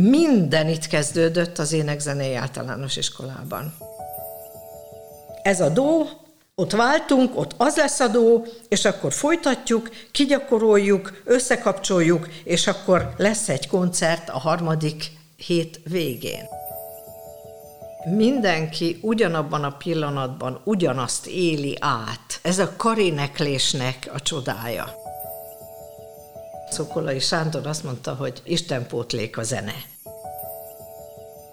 Minden itt kezdődött az énekzenei általános iskolában. Ez a dó, ott váltunk, ott az lesz a dó, és akkor folytatjuk, kigyakoroljuk, összekapcsoljuk, és akkor lesz egy koncert a harmadik hét végén. Mindenki ugyanabban a pillanatban ugyanazt éli át. Ez a karineklésnek a csodája. Szokolai Sándor azt mondta, hogy Isten pótlék a zene.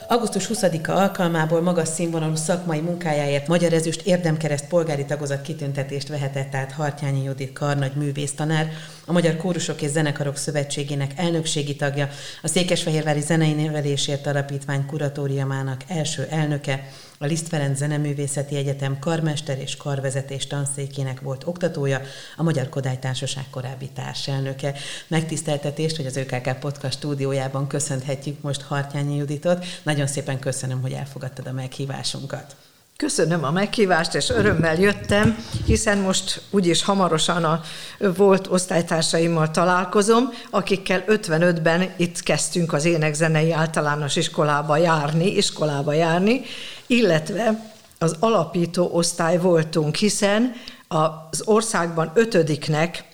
Augusztus 20-a alkalmából magas színvonalú szakmai munkájáért Magyar Ezüst érdemkereszt polgári tagozat kitüntetést vehetett át Hartyányi Judit karnagy művésztanár, a Magyar Kórusok és Zenekarok Szövetségének elnökségi tagja, a Székesfehérvári Zenei Nevelésért Alapítvány kuratóriumának első elnöke, a Liszt Ferenc Zeneművészeti Egyetem karmester és karvezetés tanszékének volt oktatója, a Magyar Kodály Társaság korábbi társelnöke. Megtiszteltetést, hogy az ÖKK Podcast stúdiójában köszönhetjük most Hartyányi Juditot. Nagyon szépen köszönöm, hogy elfogadtad a meghívásunkat. Köszönöm a meghívást, és örömmel jöttem, hiszen most úgyis hamarosan a volt osztálytársaimmal találkozom, akikkel 55-ben itt kezdtünk az énekzenei általános iskolába járni, iskolába járni, illetve az alapító osztály voltunk, hiszen az országban ötödiknek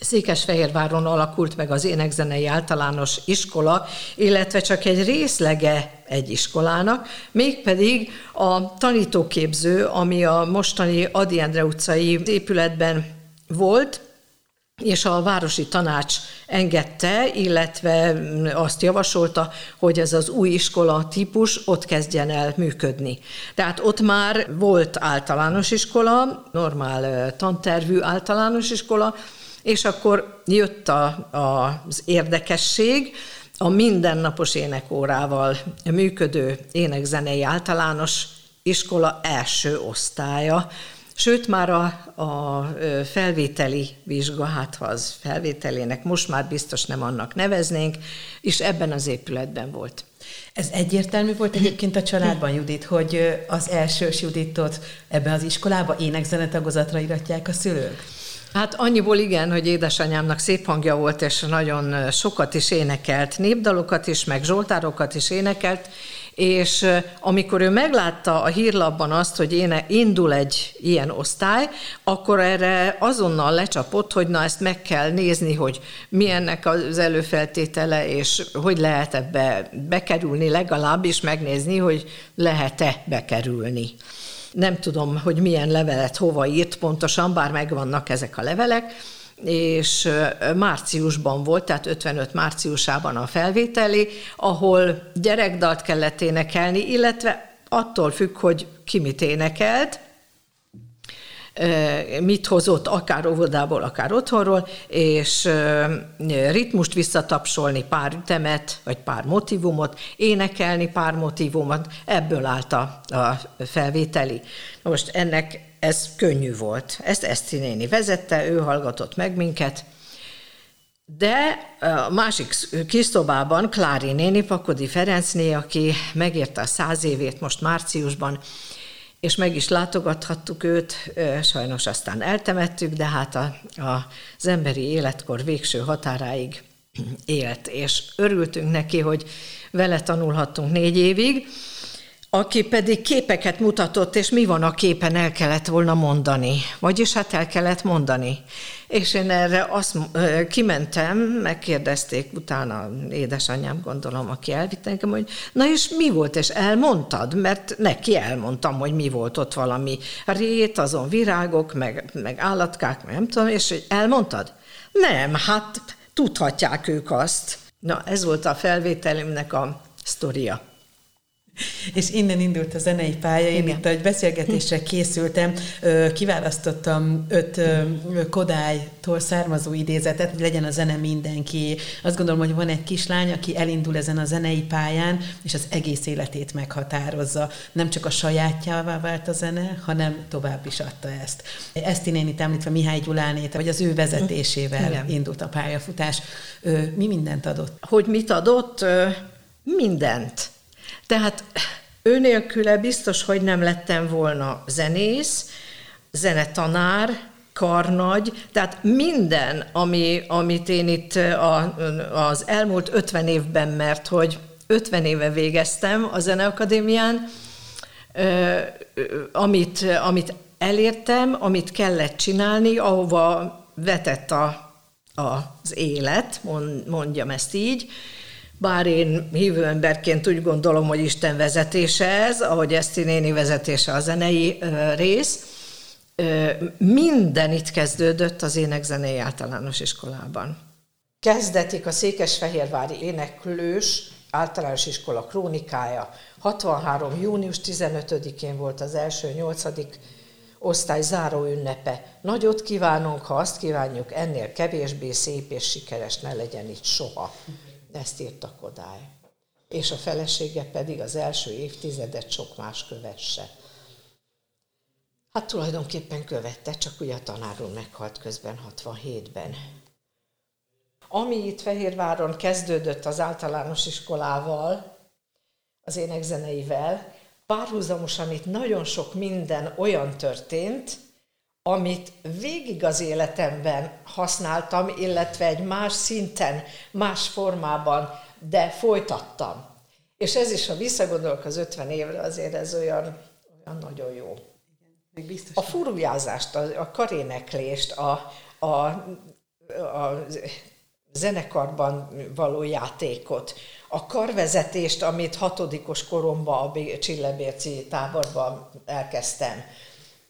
Székesfehérváron alakult meg az énekzenei általános iskola, illetve csak egy részlege egy iskolának, mégpedig a tanítóképző, ami a mostani Adi Endre utcai épületben volt, és a városi tanács engedte, illetve azt javasolta, hogy ez az új iskola típus ott kezdjen el működni. Tehát ott már volt általános iskola, normál tantervű általános iskola, és akkor jött a, a, az érdekesség, a mindennapos énekórával működő énekzenei általános iskola első osztálya, Sőt, már a, a felvételi vizsga, hát ha az felvételének most már biztos nem annak neveznénk, és ebben az épületben volt. Ez egyértelmű volt egyébként a családban, Judit, hogy az elsős Juditot ebbe az iskolába énekzenetagozatra iratják a szülők? Hát annyiból igen, hogy édesanyámnak szép hangja volt, és nagyon sokat is énekelt, népdalokat is, meg zsoltárokat is énekelt, és amikor ő meglátta a hírlapban azt, hogy én indul egy ilyen osztály, akkor erre azonnal lecsapott, hogy na ezt meg kell nézni, hogy milyennek az előfeltétele, és hogy lehet ebbe bekerülni, legalábbis megnézni, hogy lehet-e bekerülni. Nem tudom, hogy milyen levelet hova írt pontosan, bár megvannak ezek a levelek, és márciusban volt, tehát 55 márciusában a felvételi, ahol gyerekdalt kellett énekelni, illetve attól függ, hogy ki mit énekelt, mit hozott, akár óvodából, akár otthonról, és ritmust visszatapsolni, pár ütemet, vagy pár motivumot, énekelni pár motivumot, ebből állt a, felvételi. Most ennek ez könnyű volt. Ezt Eszti néni vezette, ő hallgatott meg minket, de a másik kis szobában Klári néni, Pakodi Ferencné, aki megérte a száz évét most márciusban, és meg is látogathattuk őt, sajnos aztán eltemettük, de hát a, a, az emberi életkor végső határáig élt, és örültünk neki, hogy vele tanulhattunk négy évig, aki pedig képeket mutatott, és mi van a képen, el kellett volna mondani. Vagyis hát el kellett mondani. És én erre azt kimentem, megkérdezték utána édesanyám, gondolom, aki elvitt engem, hogy na és mi volt, és elmondtad? Mert neki elmondtam, hogy mi volt ott valami rét, azon virágok, meg, meg állatkák, meg nem tudom, és hogy elmondtad? Nem, hát tudhatják ők azt. Na, ez volt a felvételimnek a sztoria. És innen indult a zenei pálya. Én Igen. itt egy beszélgetésre készültem, kiválasztottam öt Kodálytól származó idézetet, hogy legyen a zene mindenki. Azt gondolom, hogy van egy kislány, aki elindul ezen a zenei pályán, és az egész életét meghatározza. Nem csak a sajátjává vált a zene, hanem tovább is adta ezt. Ezt én itt említve Mihály Gyulánét, vagy az ő vezetésével Igen. indult a pályafutás. Mi mindent adott? Hogy mit adott? Mindent tehát ő nélküle biztos, hogy nem lettem volna zenész, zenetanár, karnagy, tehát minden, ami, amit én itt a, az elmúlt 50 évben, mert hogy 50 éve végeztem a Zeneakadémián, amit, amit elértem, amit kellett csinálni, ahova vetett a, az élet, mondjam ezt így, bár én hívő emberként úgy gondolom, hogy Isten vezetése ez, ahogy Eszti néni vezetése a zenei rész, minden itt kezdődött az énekzenei általános iskolában. Kezdetik a Székesfehérvári éneklős általános iskola krónikája. 63. június 15-én volt az első nyolcadik osztály záró ünnepe. Nagyot kívánunk, ha azt kívánjuk, ennél kevésbé szép és sikeres ne legyen itt soha. Ezt írta Kodály. És a felesége pedig az első évtizedet sok más kövesse. Hát tulajdonképpen követte, csak ugye a tanár meghalt közben 67-ben. Ami itt Fehérváron kezdődött az általános iskolával, az énekzeneivel, párhuzamosan itt nagyon sok minden olyan történt, amit végig az életemben használtam, illetve egy más szinten, más formában, de folytattam. És ez is, ha visszagondolok az 50 évre, azért ez olyan, olyan nagyon jó. Még biztos. A furujázást, a, a karéneklést, a, a, a zenekarban való játékot, a karvezetést, amit hatodikos koromban a Csillebérci táborban elkezdtem,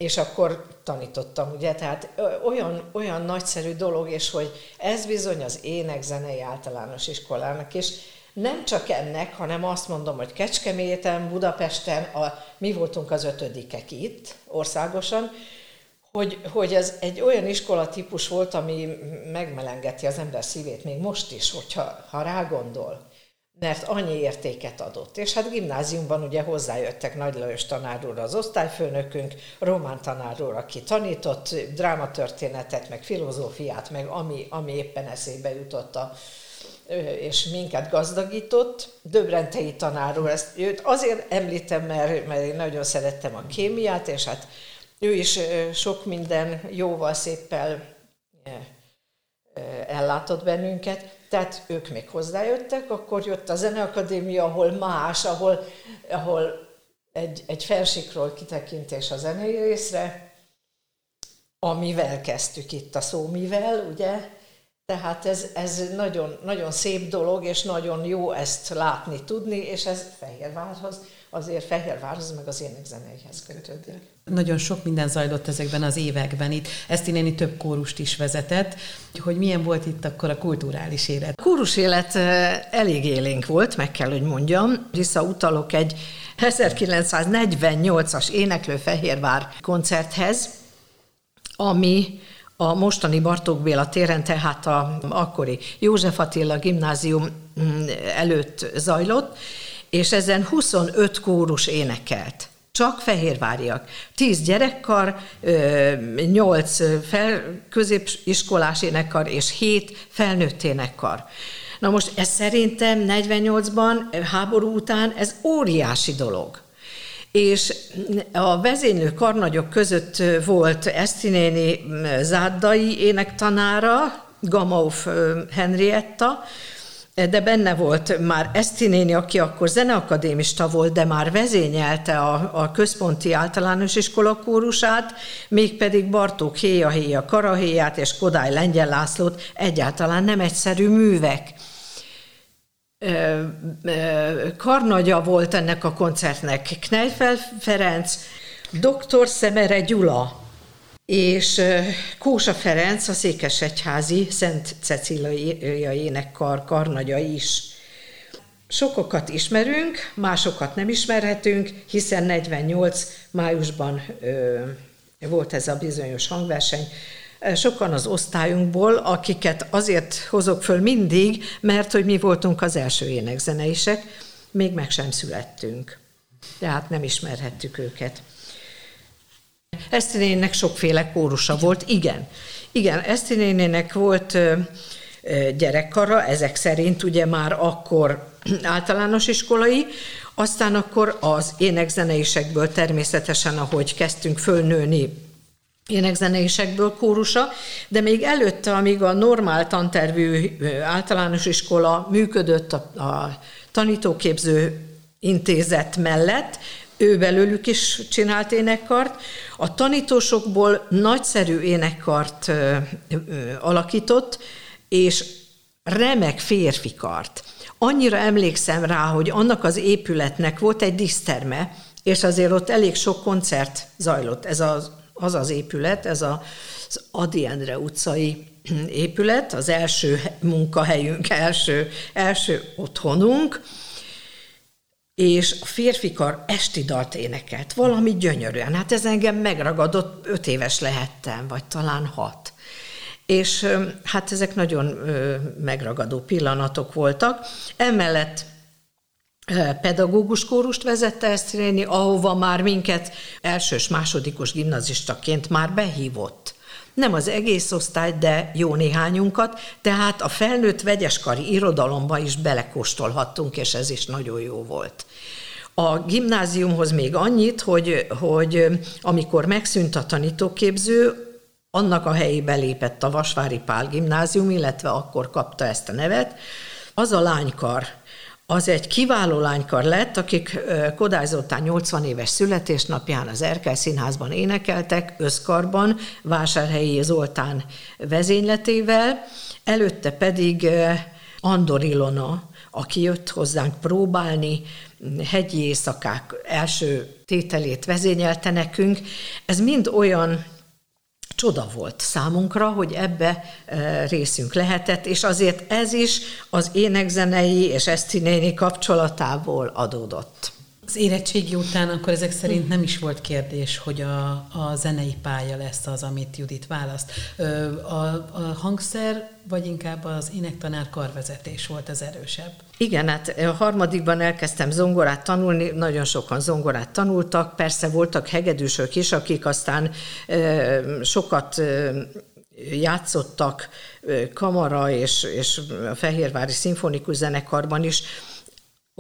és akkor tanítottam, ugye, tehát olyan, olyan nagyszerű dolog, és hogy ez bizony az ének-zenei általános iskolának, és nem csak ennek, hanem azt mondom, hogy Kecskeméten, Budapesten, a, mi voltunk az ötödikek itt, országosan, hogy, hogy ez egy olyan iskolatípus volt, ami megmelengeti az ember szívét még most is, hogyha ha rágondol mert annyi értéket adott. És hát gimnáziumban ugye hozzájöttek Nagy Lajos tanár az osztályfőnökünk, román tanár aki tanított drámatörténetet, meg filozófiát, meg ami, ami éppen eszébe jutott a, és minket gazdagított. Döbrentei tanár úr, ezt, őt azért említem, mert, mert én nagyon szerettem a kémiát, és hát ő is sok minden jóval széppel ellátott bennünket, tehát ők még hozzájöttek, akkor jött a Zeneakadémia, ahol más, ahol, ahol egy, egy felsikról kitekintés a zenei részre, amivel kezdtük itt a szómivel, ugye? Tehát ez, ez nagyon, nagyon szép dolog, és nagyon jó ezt látni, tudni, és ez Fehérvárhoz azért Fehérvárhoz, meg az énekzeneihez kötődik. Nagyon sok minden zajlott ezekben az években itt. Ezt innen több kórust is vezetett. Hogy milyen volt itt akkor a kulturális élet? A kórus élet elég élénk volt, meg kell, hogy mondjam. Visszautalok egy 1948-as éneklő Fehérvár koncerthez, ami a mostani Bartók Béla téren, tehát a akkori József Attila gimnázium mm, előtt zajlott, és ezen 25 kórus énekelt. Csak fehérváriak. 10 gyerekkar, 8 fel, középiskolás énekkar és 7 felnőtt énekkar. Na most ez szerintem 48-ban, háború után ez óriási dolog. És a vezénylő karnagyok között volt Esztinéni Zárdai énektanára, Gamauf Henrietta, de benne volt már Eszti néni, aki akkor zeneakadémista volt, de már vezényelte a, a központi általános iskola kórusát, mégpedig Bartók Héja Héja Karahéját és Kodály Lengyel Lászlót egyáltalán nem egyszerű művek. Karnagya volt ennek a koncertnek Kneifel Ferenc, dr. Szemere Gyula, és Kósa Ferenc, a Székesegyházi Szent Cecília énekkar karnagya is. Sokokat ismerünk, másokat nem ismerhetünk, hiszen 48 májusban ö, volt ez a bizonyos hangverseny. Sokan az osztályunkból, akiket azért hozok föl mindig, mert hogy mi voltunk az első énekzeneisek, még meg sem születtünk. Tehát nem ismerhettük őket. Esztinének sokféle kórusa volt, igen. Igen, Esztinénének volt gyerekkara, ezek szerint ugye már akkor általános iskolai, aztán akkor az énekzeneisekből természetesen, ahogy kezdtünk fölnőni, énekzeneisekből kórusa, de még előtte, amíg a normál tantervű általános iskola működött a, a tanítóképző intézet mellett, ő belőlük is csinált énekkart. A tanítósokból nagyszerű énekkart ö, ö, alakított, és remek férfikart. Annyira emlékszem rá, hogy annak az épületnek volt egy diszterme, és azért ott elég sok koncert zajlott. Ez az az, az épület, ez a, az Adi Endre utcai épület, az első munkahelyünk, első, első otthonunk, és a férfikar esti dalt énekelt, valami gyönyörűen. Hát ez engem megragadott, öt éves lehettem, vagy talán hat. És hát ezek nagyon megragadó pillanatok voltak. Emellett pedagógus kórust vezette Esztiréni, ahova már minket elsős, másodikos gimnazistaként már behívott. Nem az egész osztály, de jó néhányunkat, tehát a felnőtt vegyeskari irodalomba is belekóstolhattunk, és ez is nagyon jó volt. A gimnáziumhoz még annyit, hogy, hogy amikor megszűnt a tanítóképző, annak a helyébe lépett a Vasvári Pál gimnázium, illetve akkor kapta ezt a nevet, az a lánykar, az egy kiváló lánykar lett, akik Kodály Zoltán 80 éves születésnapján az Erkel Színházban énekeltek, összkarban, Vásárhelyi Zoltán vezényletével, előtte pedig Andor Ilona, aki jött hozzánk próbálni, hegyi éjszakák első tételét vezényelte nekünk. Ez mind olyan csoda volt számunkra, hogy ebbe e, részünk lehetett, és azért ez is az énekzenei és esztinéni kapcsolatából adódott. Az érettségi után akkor ezek szerint nem is volt kérdés, hogy a, a zenei pálya lesz az, amit Judit választ. A, a hangszer, vagy inkább az énektanár karvezetés volt az erősebb? Igen, hát a harmadikban elkezdtem zongorát tanulni, nagyon sokan zongorát tanultak, persze voltak hegedűsök is, akik aztán sokat játszottak kamara és, és a Fehérvári Szimfonikus Zenekarban is,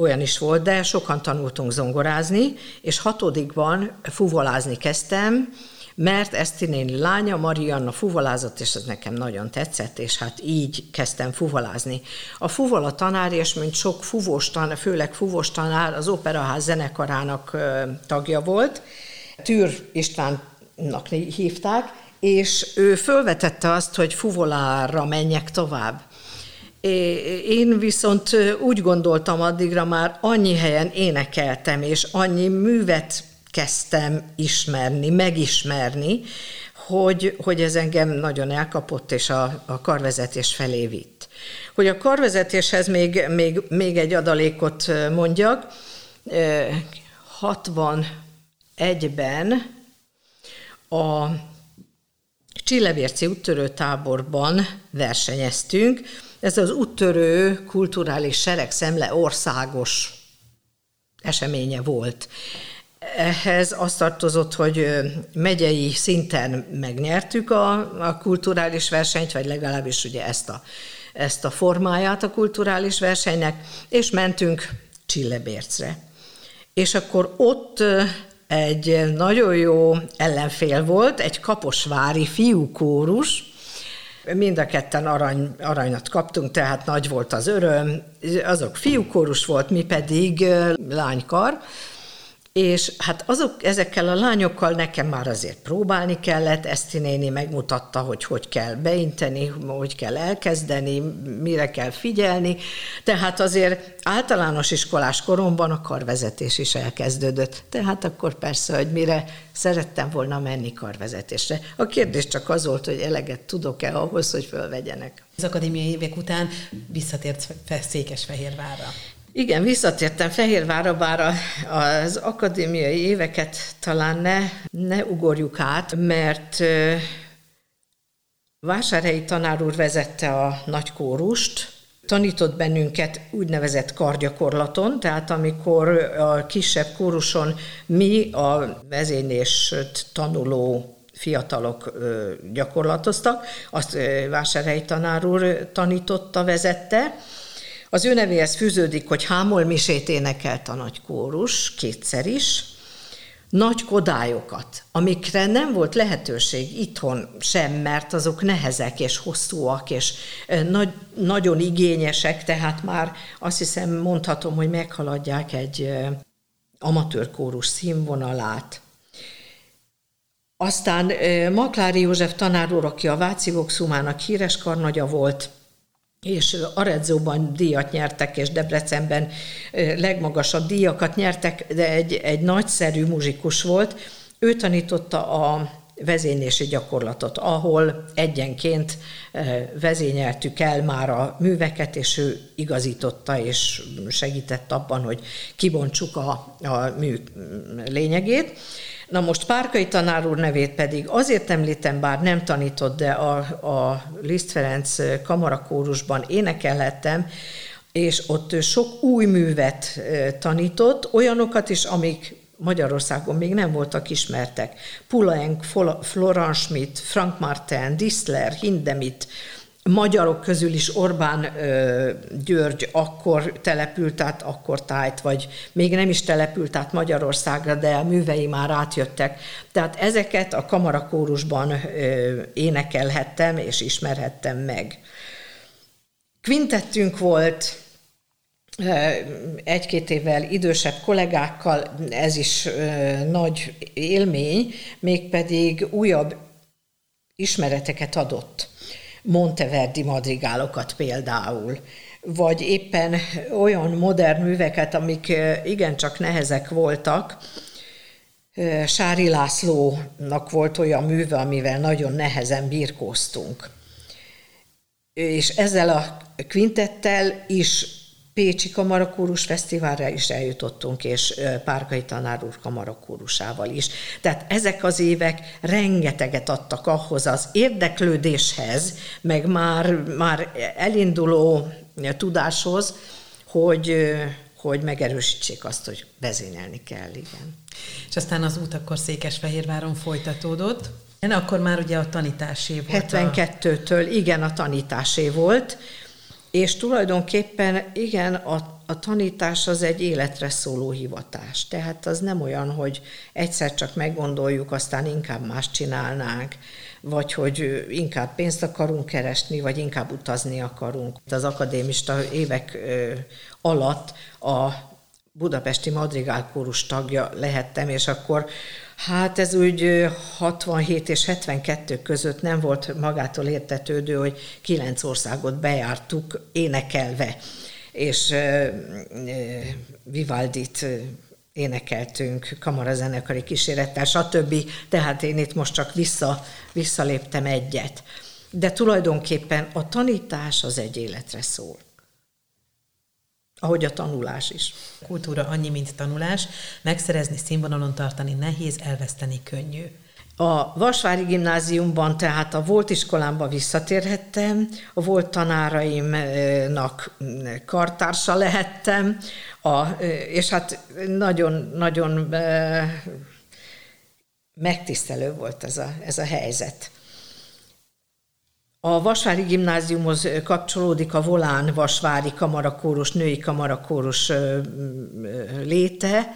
olyan is volt, de sokan tanultunk zongorázni, és hatodikban fuvolázni kezdtem, mert Eszti néni lánya, Marianna fuvolázott, és ez nekem nagyon tetszett, és hát így kezdtem fuvolázni. A fuvola tanár, és mint sok fuvós tanár, főleg fuvós tanár, az Operaház zenekarának tagja volt, Tűr Istvánnak hívták, és ő fölvetette azt, hogy fuvolára menjek tovább. Én viszont úgy gondoltam addigra már annyi helyen énekeltem, és annyi művet kezdtem ismerni, megismerni, hogy, hogy ez engem nagyon elkapott, és a, a karvezetés felé vitt. Hogy a karvezetéshez még, még, még egy adalékot mondjak, 61-ben a Csillevérci úttörő táborban versenyeztünk, ez az úttörő kulturális seregszemle országos eseménye volt. Ehhez azt tartozott, hogy megyei szinten megnyertük a, a kulturális versenyt, vagy legalábbis ugye ezt a, ezt a formáját a kulturális versenynek, és mentünk Csillebércre. És akkor ott egy nagyon jó ellenfél volt, egy kaposvári fiúkórus, Mind a ketten arany, aranyat kaptunk, tehát nagy volt az öröm. Azok fiúkórus volt, mi pedig lánykar, és hát azok, ezekkel a lányokkal nekem már azért próbálni kellett, Eszti néni megmutatta, hogy hogy kell beinteni, hogy kell elkezdeni, mire kell figyelni, tehát azért általános iskolás koromban a karvezetés is elkezdődött. Tehát akkor persze, hogy mire szerettem volna menni karvezetésre. A kérdés csak az volt, hogy eleget tudok-e ahhoz, hogy fölvegyenek. Az akadémiai évek után visszatért Székesfehérvárra. Igen, visszatértem Fehérvárra, bár az akadémiai éveket talán ne, ne ugorjuk át, mert Vásárhelyi tanár úr vezette a nagykórust, tanított bennünket úgynevezett kargyakorlaton, tehát amikor a kisebb kóruson mi a vezénylést tanuló fiatalok gyakorlatoztak, azt Vásárhelyi tanár úr tanította, vezette, az ő nevéhez fűződik, hogy Hámol Misét énekelt a nagy kórus, kétszer is. nagy kodályokat, amikre nem volt lehetőség itthon sem, mert azok nehezek és hosszúak, és nagy, nagyon igényesek, tehát már azt hiszem mondhatom, hogy meghaladják egy amatőr kórus színvonalát. Aztán Maklári József tanár úr, aki a Váci Voxumának híres karnagya volt, és Aredzóban díjat nyertek, és Debrecenben legmagasabb díjakat nyertek, de egy, egy nagyszerű muzsikus volt. Ő tanította a vezénylési gyakorlatot, ahol egyenként vezényeltük el már a műveket, és ő igazította és segített abban, hogy kibontsuk a, a mű lényegét. Na most Párkai tanár úr nevét pedig azért említem, bár nem tanított, de a, a Liszt Ferenc kamarakórusban énekelhettem, és ott sok új művet tanított, olyanokat is, amik Magyarországon még nem voltak ismertek. Pulaeng, Florence Schmidt, Frank Martin, Disler, Hindemith, magyarok közül is Orbán ö, György akkor települt át, akkor tájt, vagy még nem is települt át Magyarországra, de a művei már átjöttek. Tehát ezeket a kamarakórusban ö, énekelhettem és ismerhettem meg. Quintettünk volt, egy-két évvel idősebb kollégákkal, ez is nagy élmény, mégpedig újabb ismereteket adott Monteverdi madrigálokat például, vagy éppen olyan modern műveket, amik igencsak nehezek voltak. Sári Lászlónak volt olyan műve, amivel nagyon nehezen birkóztunk. És ezzel a kvintettel is Pécsi Kamarakórus Fesztiválra is eljutottunk, és Párkai tanár úr Kamarakórusával is. Tehát ezek az évek rengeteget adtak ahhoz az érdeklődéshez, meg már, már elinduló tudáshoz, hogy, hogy megerősítsék azt, hogy vezényelni kell, igen. És aztán az út akkor Székesfehérváron folytatódott. Akkor már ugye a tanításé volt. 72-től, igen, a tanításé volt. És tulajdonképpen igen, a, a tanítás az egy életre szóló hivatás. Tehát az nem olyan, hogy egyszer csak meggondoljuk, aztán inkább más csinálnánk, vagy hogy inkább pénzt akarunk keresni, vagy inkább utazni akarunk. Az akadémista évek alatt a budapesti madrigálkórus tagja lehettem, és akkor Hát ez úgy 67 és 72 között nem volt magától értetődő, hogy kilenc országot bejártuk énekelve, és Vivaldit énekeltünk kamarazenekari kísérettel, stb. Tehát én itt most csak vissza, visszaléptem egyet. De tulajdonképpen a tanítás az egy életre szól ahogy a tanulás is. Kultúra annyi, mint tanulás, megszerezni, színvonalon tartani nehéz, elveszteni könnyű. A Vasvári gimnáziumban, tehát a volt iskolámba visszatérhettem, a volt tanáraimnak kartársa lehettem, a, és hát nagyon-nagyon megtisztelő volt ez a, ez a helyzet. A Vasvári Gimnáziumhoz kapcsolódik a Volán Vasvári Kamarakórus, női kamarakórus léte,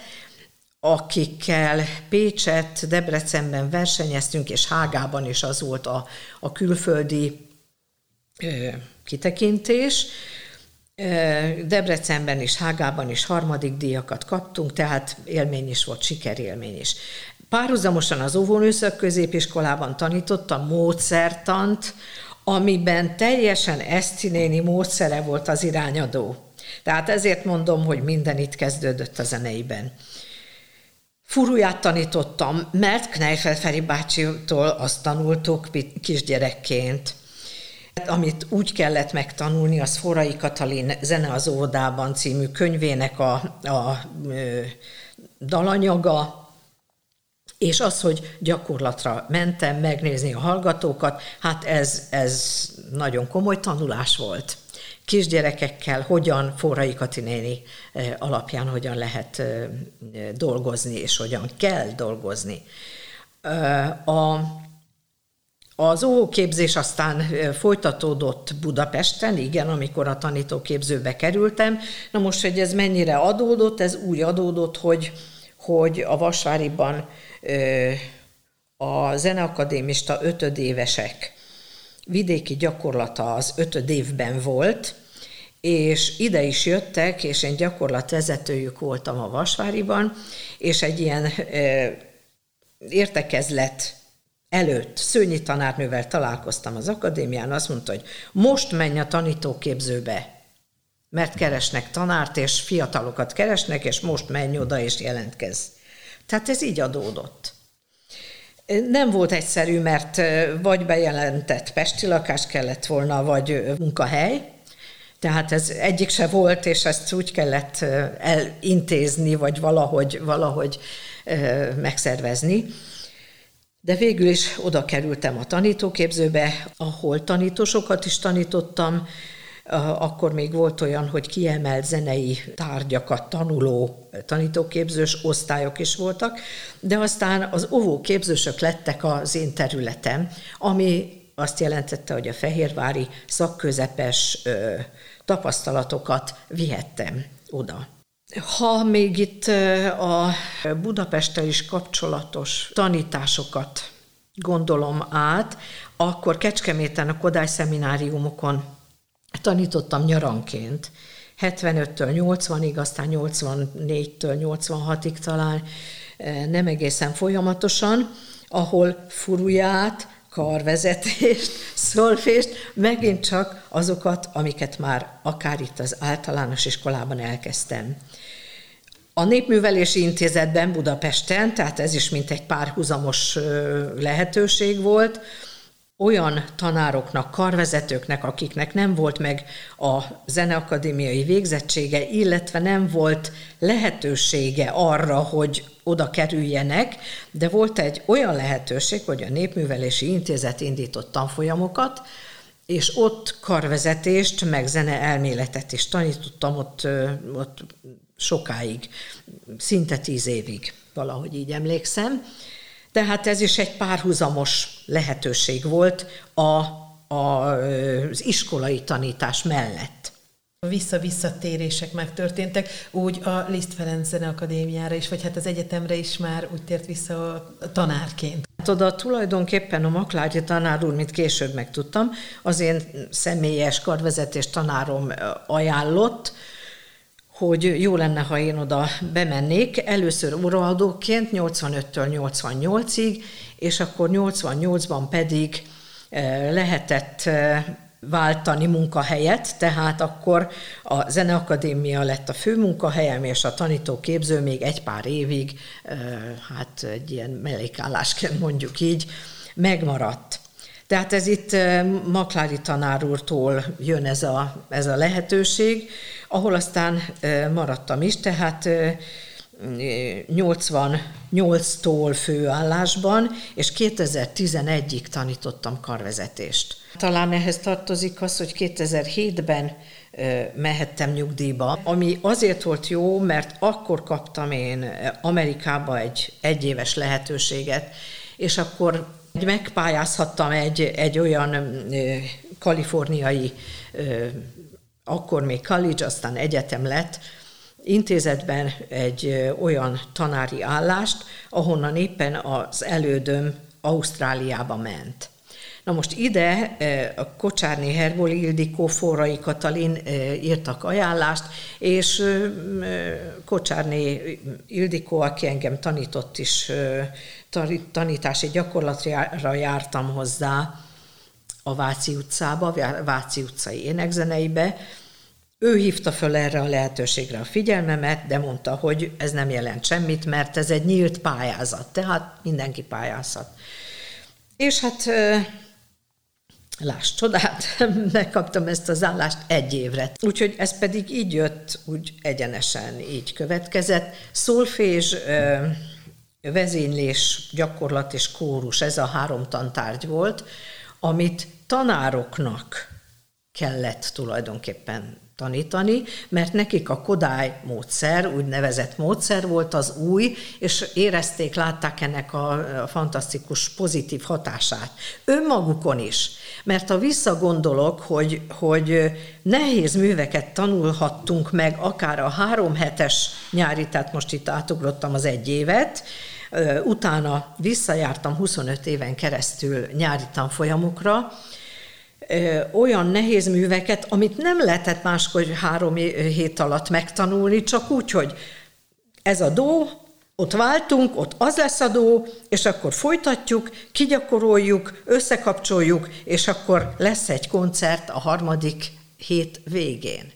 akikkel Pécset, Debrecenben versenyeztünk, és Hágában is az volt a, a külföldi kitekintés. Debrecenben is, Hágában is harmadik díjakat kaptunk, tehát élmény is volt, sikerélmény is. Párhuzamosan az óvónőszak középiskolában tanítottam módszertant, amiben teljesen Esztinéni módszere volt az irányadó. Tehát ezért mondom, hogy minden itt kezdődött a zeneiben. Furuját tanítottam, mert Kneifel Feri bácsitól azt tanultuk kisgyerekként. Amit úgy kellett megtanulni, az Forrai Katalin Zene az óvodában című könyvének a, a, a dalanyaga, és az, hogy gyakorlatra mentem megnézni a hallgatókat, hát ez, ez nagyon komoly tanulás volt. Kisgyerekekkel hogyan Forrai Katinéni eh, alapján hogyan lehet eh, dolgozni, és hogyan kell dolgozni. Eh, a, az óvóképzés aztán folytatódott Budapesten, igen, amikor a tanítóképzőbe kerültem. Na most, hogy ez mennyire adódott, ez úgy adódott, hogy hogy a Vasváriban a zeneakadémista ötödévesek vidéki gyakorlata az ötödévben volt, és ide is jöttek, és én gyakorlatvezetőjük voltam a Vasváriban, és egy ilyen értekezlet előtt Szőnyi tanárnővel találkoztam az akadémián, azt mondta, hogy most menj a tanítóképzőbe, mert keresnek tanárt, és fiatalokat keresnek, és most menj oda, és jelentkez. Tehát ez így adódott. Nem volt egyszerű, mert vagy bejelentett pesti lakás kellett volna, vagy munkahely, tehát ez egyik se volt, és ezt úgy kellett elintézni, vagy valahogy, valahogy megszervezni. De végül is oda kerültem a tanítóképzőbe, ahol tanítósokat is tanítottam, akkor még volt olyan, hogy kiemelt zenei tárgyakat tanuló tanítóképzős osztályok is voltak, de aztán az óvóképzősök lettek az én területem, ami azt jelentette, hogy a fehérvári szakközepes tapasztalatokat vihettem oda. Ha még itt a Budapesttel is kapcsolatos tanításokat gondolom át, akkor Kecskeméten a Kodály szemináriumokon tanítottam nyaranként. 75-től 80-ig, aztán 84-től 86-ig talán nem egészen folyamatosan, ahol furuját, karvezetést, szolfést, megint csak azokat, amiket már akár itt az általános iskolában elkezdtem. A Népművelési Intézetben Budapesten, tehát ez is mint egy párhuzamos lehetőség volt, olyan tanároknak, karvezetőknek, akiknek nem volt meg a zeneakadémiai végzettsége, illetve nem volt lehetősége arra, hogy oda kerüljenek, de volt egy olyan lehetőség, hogy a Népművelési Intézet indított tanfolyamokat, és ott karvezetést, meg zene elméletet is tanítottam ott, ott sokáig, szinte tíz évig, valahogy így emlékszem. Tehát ez is egy párhuzamos lehetőség volt a, a, az iskolai tanítás mellett. Vissza-visszatérések megtörténtek, úgy a Liszt Ferenc Akadémiára is, vagy hát az egyetemre is már úgy tért vissza a tanárként. Hát oda tulajdonképpen a Maklári tanár úr, mint később megtudtam, az én személyes karvezetés tanárom ajánlott, hogy jó lenne, ha én oda bemennék, először óraadóként 85-től 88-ig, és akkor 88-ban pedig eh, lehetett eh, váltani munkahelyet, tehát akkor a Zeneakadémia lett a fő munkahelyem, és a tanítóképző még egy pár évig, eh, hát egy ilyen mellékállásként mondjuk így, megmaradt. Tehát ez itt Maklári tanár úrtól jön ez a, ez a lehetőség, ahol aztán maradtam is, tehát 88-tól főállásban, és 2011-ig tanítottam karvezetést. Talán ehhez tartozik az, hogy 2007-ben mehettem nyugdíjba, ami azért volt jó, mert akkor kaptam én Amerikába egy egyéves lehetőséget, és akkor megpályázhattam egy, egy olyan kaliforniai, akkor még college, aztán egyetem lett, intézetben egy olyan tanári állást, ahonnan éppen az elődöm Ausztráliába ment. Na most ide a Kocsárné Herbol Ildikó, Forrai Katalin írtak ajánlást, és Kocsárné Ildikó, aki engem tanított is, tanítási gyakorlatra jártam hozzá a Váci utcába, Váci utcai énekzeneibe, ő hívta föl erre a lehetőségre a figyelmemet, de mondta, hogy ez nem jelent semmit, mert ez egy nyílt pályázat, tehát mindenki pályázhat. És hát láss csodát, megkaptam ezt az állást egy évre. Úgyhogy ez pedig így jött, úgy egyenesen így következett. Szolfés, vezénylés, gyakorlat és kórus, ez a három tantárgy volt, amit tanároknak kellett tulajdonképpen tanítani, mert nekik a Kodály módszer, úgynevezett módszer volt az új, és érezték, látták ennek a, fantasztikus pozitív hatását. Önmagukon is. Mert ha visszagondolok, hogy, hogy nehéz műveket tanulhattunk meg, akár a három hetes nyári, tehát most itt átugrottam az egy évet, utána visszajártam 25 éven keresztül nyári tanfolyamokra, olyan nehéz műveket, amit nem lehetett máskor három hét alatt megtanulni, csak úgy, hogy ez a dó, ott váltunk, ott az lesz a dó, és akkor folytatjuk, kigyakoroljuk, összekapcsoljuk, és akkor lesz egy koncert a harmadik hét végén.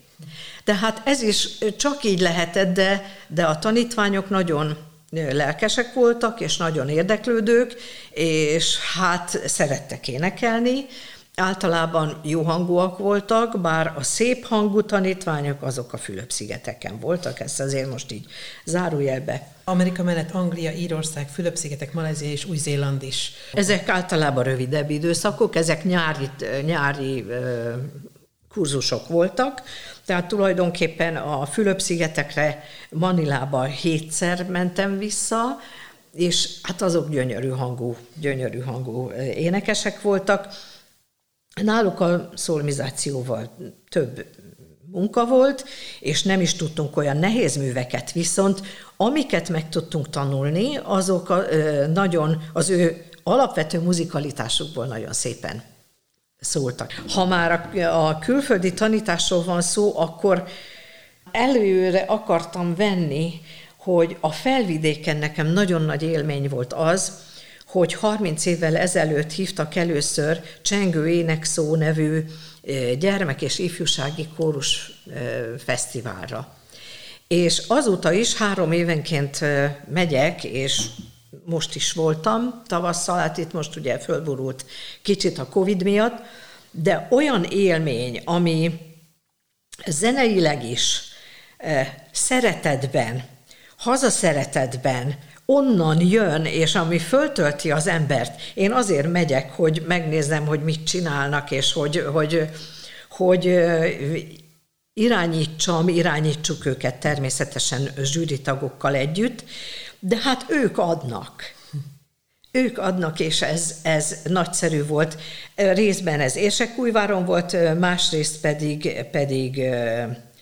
Tehát ez is csak így lehetett, de, de a tanítványok nagyon lelkesek voltak, és nagyon érdeklődők, és hát szerettek énekelni, általában jó hangúak voltak, bár a szép hangú tanítványok azok a Fülöp-szigeteken voltak, ezt azért most így zárójelbe. Amerika mellett Anglia, Írország, Fülöp-szigetek, Malajzia és Új-Zéland is. Ezek általában rövidebb időszakok, ezek nyári, nyári kurzusok voltak, tehát tulajdonképpen a Fülöp-szigetekre, Manilába hétszer mentem vissza, és hát azok gyönyörű hangú, gyönyörű hangú énekesek voltak. Náluk a szolmizációval több munka volt, és nem is tudtunk olyan nehéz műveket, viszont amiket meg tudtunk tanulni, azok a, nagyon az ő alapvető muzikalitásukból nagyon szépen szóltak. Ha már a, a külföldi tanításról van szó, akkor előre akartam venni, hogy a felvidéken nekem nagyon nagy élmény volt az, hogy 30 évvel ezelőtt hívtak először Csengő Énekszó nevű gyermek- és ifjúsági kórus fesztiválra. És azóta is három évenként megyek, és most is voltam tavasszal, hát itt most ugye fölborult kicsit a Covid miatt, de olyan élmény, ami zeneileg is szeretetben, hazaszeretetben, onnan jön, és ami föltölti az embert. Én azért megyek, hogy megnézem, hogy mit csinálnak, és hogy, hogy, hogy irányítsam, irányítsuk őket természetesen zsűritagokkal együtt, de hát ők adnak. Ők adnak, és ez, ez nagyszerű volt. Részben ez Érsekújváron volt, másrészt pedig, pedig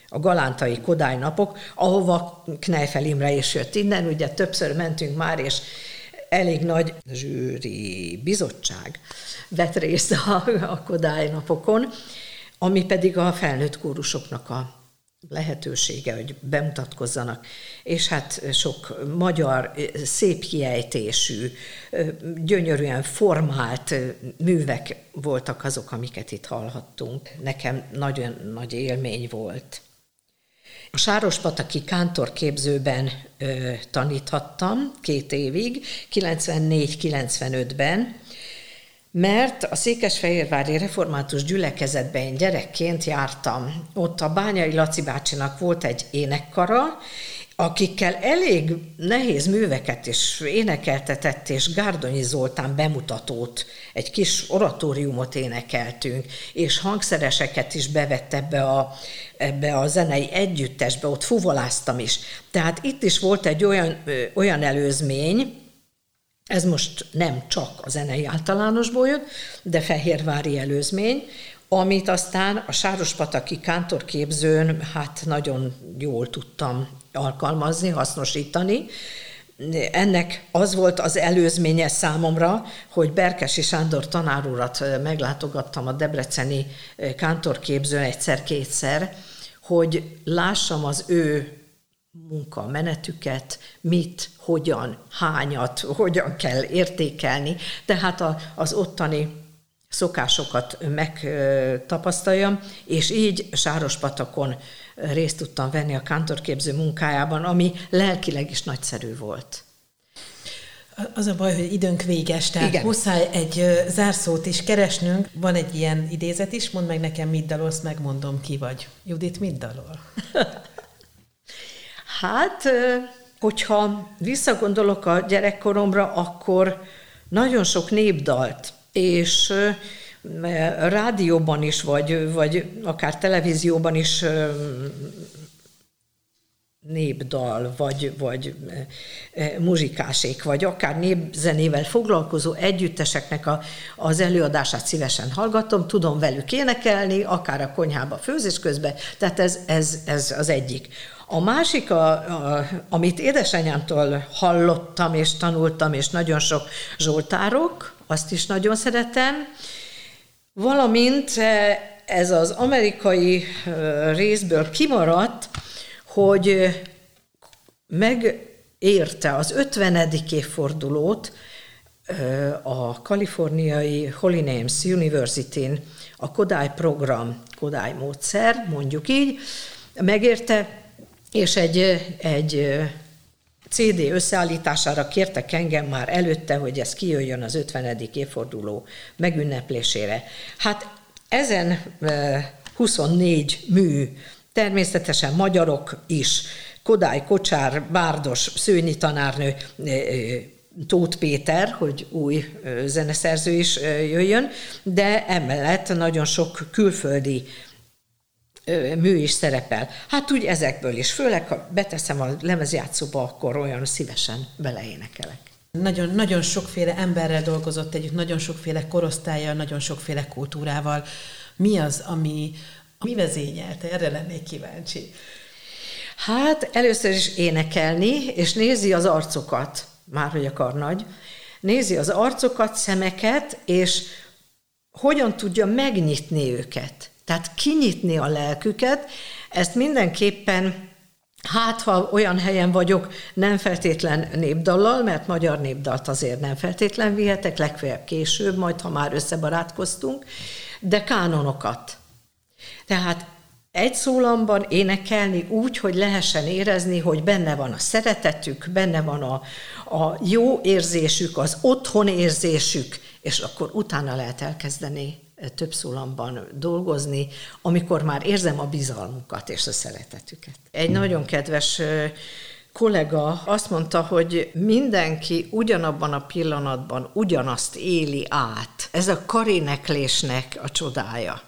a galántai Kodály napok, ahova Knejfel Imre is jött innen, ugye többször mentünk már, és elég nagy zsűri bizottság vett részt a, a Kodály napokon, ami pedig a felnőtt kórusoknak a lehetősége, hogy bemutatkozzanak, és hát sok magyar, szép kiejtésű, gyönyörűen formált művek voltak azok, amiket itt hallhattunk. Nekem nagyon nagy élmény volt. A Sárospataki kántorképzőben ö, taníthattam két évig, 94-95-ben, mert a Székesfehérvári Református Gyülekezetben én gyerekként jártam. Ott a Bányai Laci bácsinak volt egy énekkara, akikkel elég nehéz műveket is énekeltetett, és Gárdonyi Zoltán bemutatót, egy kis oratóriumot énekeltünk, és hangszereseket is bevett ebbe a, ebbe a zenei együttesbe, ott fuvoláztam is. Tehát itt is volt egy olyan, olyan előzmény, ez most nem csak a zenei általánosból jött, de fehérvári előzmény, amit aztán a Sárospataki kántorképzőn hát nagyon jól tudtam alkalmazni, hasznosítani. Ennek az volt az előzménye számomra, hogy Berkesi Sándor tanárurat meglátogattam a Debreceni kántorképzőn egyszer-kétszer, hogy lássam az ő munka menetüket, mit, hogyan, hányat, hogyan kell értékelni. Tehát az ottani szokásokat megtapasztaljam, és így Sárospatakon részt tudtam venni a kántorképző munkájában, ami lelkileg is nagyszerű volt. Az a baj, hogy időnk véges, tehát Igen. muszáj egy zárszót is keresnünk. Van egy ilyen idézet is, mondd meg nekem, mit dalolsz, megmondom, ki vagy. Judit, mit dalol? hát, hogyha visszagondolok a gyerekkoromra, akkor nagyon sok népdalt, és rádióban is, vagy, vagy akár televízióban is népdal, vagy, vagy muzsikásék, vagy akár népzenével foglalkozó együtteseknek a, az előadását szívesen hallgatom, tudom velük énekelni, akár a konyhába főzés közben, tehát ez, ez, ez az egyik. A másik, a, a, amit édesanyámtól hallottam és tanultam, és nagyon sok zsoltárok, azt is nagyon szeretem, valamint ez az amerikai részből kimaradt, hogy megérte az 50. évfordulót a kaliforniai Holy Names University-n a Kodály program, Kodály módszer, mondjuk így, megérte, és egy, egy CD összeállítására kértek engem már előtte, hogy ez kijöjjön az 50. évforduló megünneplésére. Hát ezen 24 mű természetesen magyarok is, Kodály Kocsár, Bárdos, Szőnyi tanárnő, Tóth Péter, hogy új zeneszerző is jöjjön, de emellett nagyon sok külföldi mű is szerepel. Hát úgy ezekből is, főleg ha beteszem a lemezjátszóba, akkor olyan szívesen beleénekelek. Nagyon, nagyon sokféle emberrel dolgozott együtt, nagyon sokféle korosztályjal, nagyon sokféle kultúrával. Mi az, ami, mi vezényelte? Erre lennék kíváncsi. Hát először is énekelni, és nézi az arcokat, már hogy akar nagy, nézi az arcokat, szemeket, és hogyan tudja megnyitni őket. Tehát kinyitni a lelküket, ezt mindenképpen Hát, ha olyan helyen vagyok, nem feltétlen népdallal, mert magyar népdalt azért nem feltétlen vihetek, legfeljebb később, majd ha már összebarátkoztunk, de kánonokat. Tehát egy szólamban énekelni úgy, hogy lehessen érezni, hogy benne van a szeretetük, benne van a, a jó érzésük, az otthon érzésük, és akkor utána lehet elkezdeni több szólamban dolgozni, amikor már érzem a bizalmukat és a szeretetüket. Egy nagyon kedves kollega azt mondta, hogy mindenki ugyanabban a pillanatban ugyanazt éli át. Ez a karéneklésnek a csodája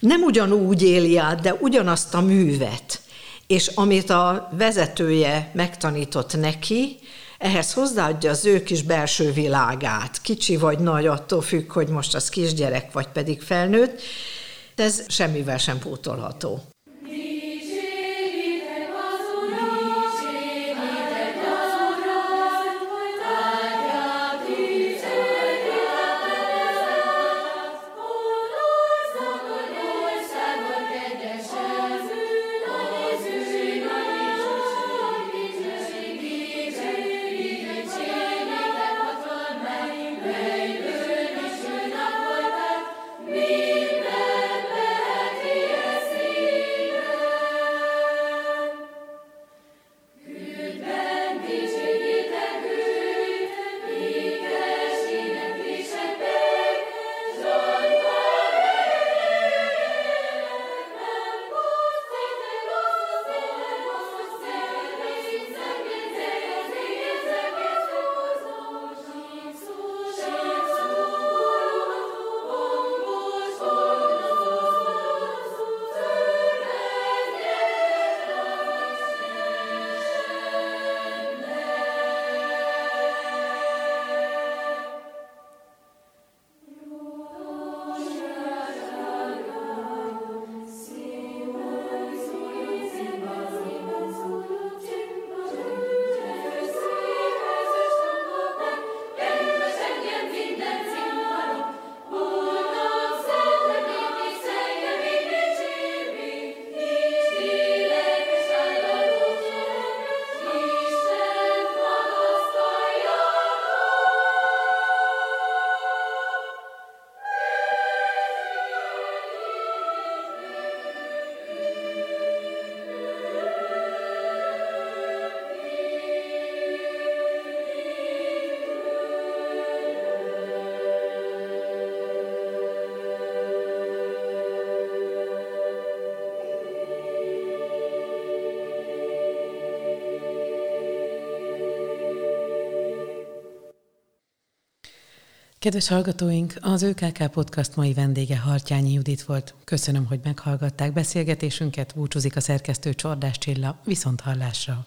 nem ugyanúgy éli át, de ugyanazt a művet. És amit a vezetője megtanított neki, ehhez hozzáadja az ő kis belső világát. Kicsi vagy nagy, attól függ, hogy most az kisgyerek, vagy pedig felnőtt. Ez semmivel sem pótolható. Kedves hallgatóink, az ÖKK Podcast mai vendége Hartyányi Judit volt. Köszönöm, hogy meghallgatták beszélgetésünket, búcsúzik a szerkesztő Csordás Csilla, viszont hallásra.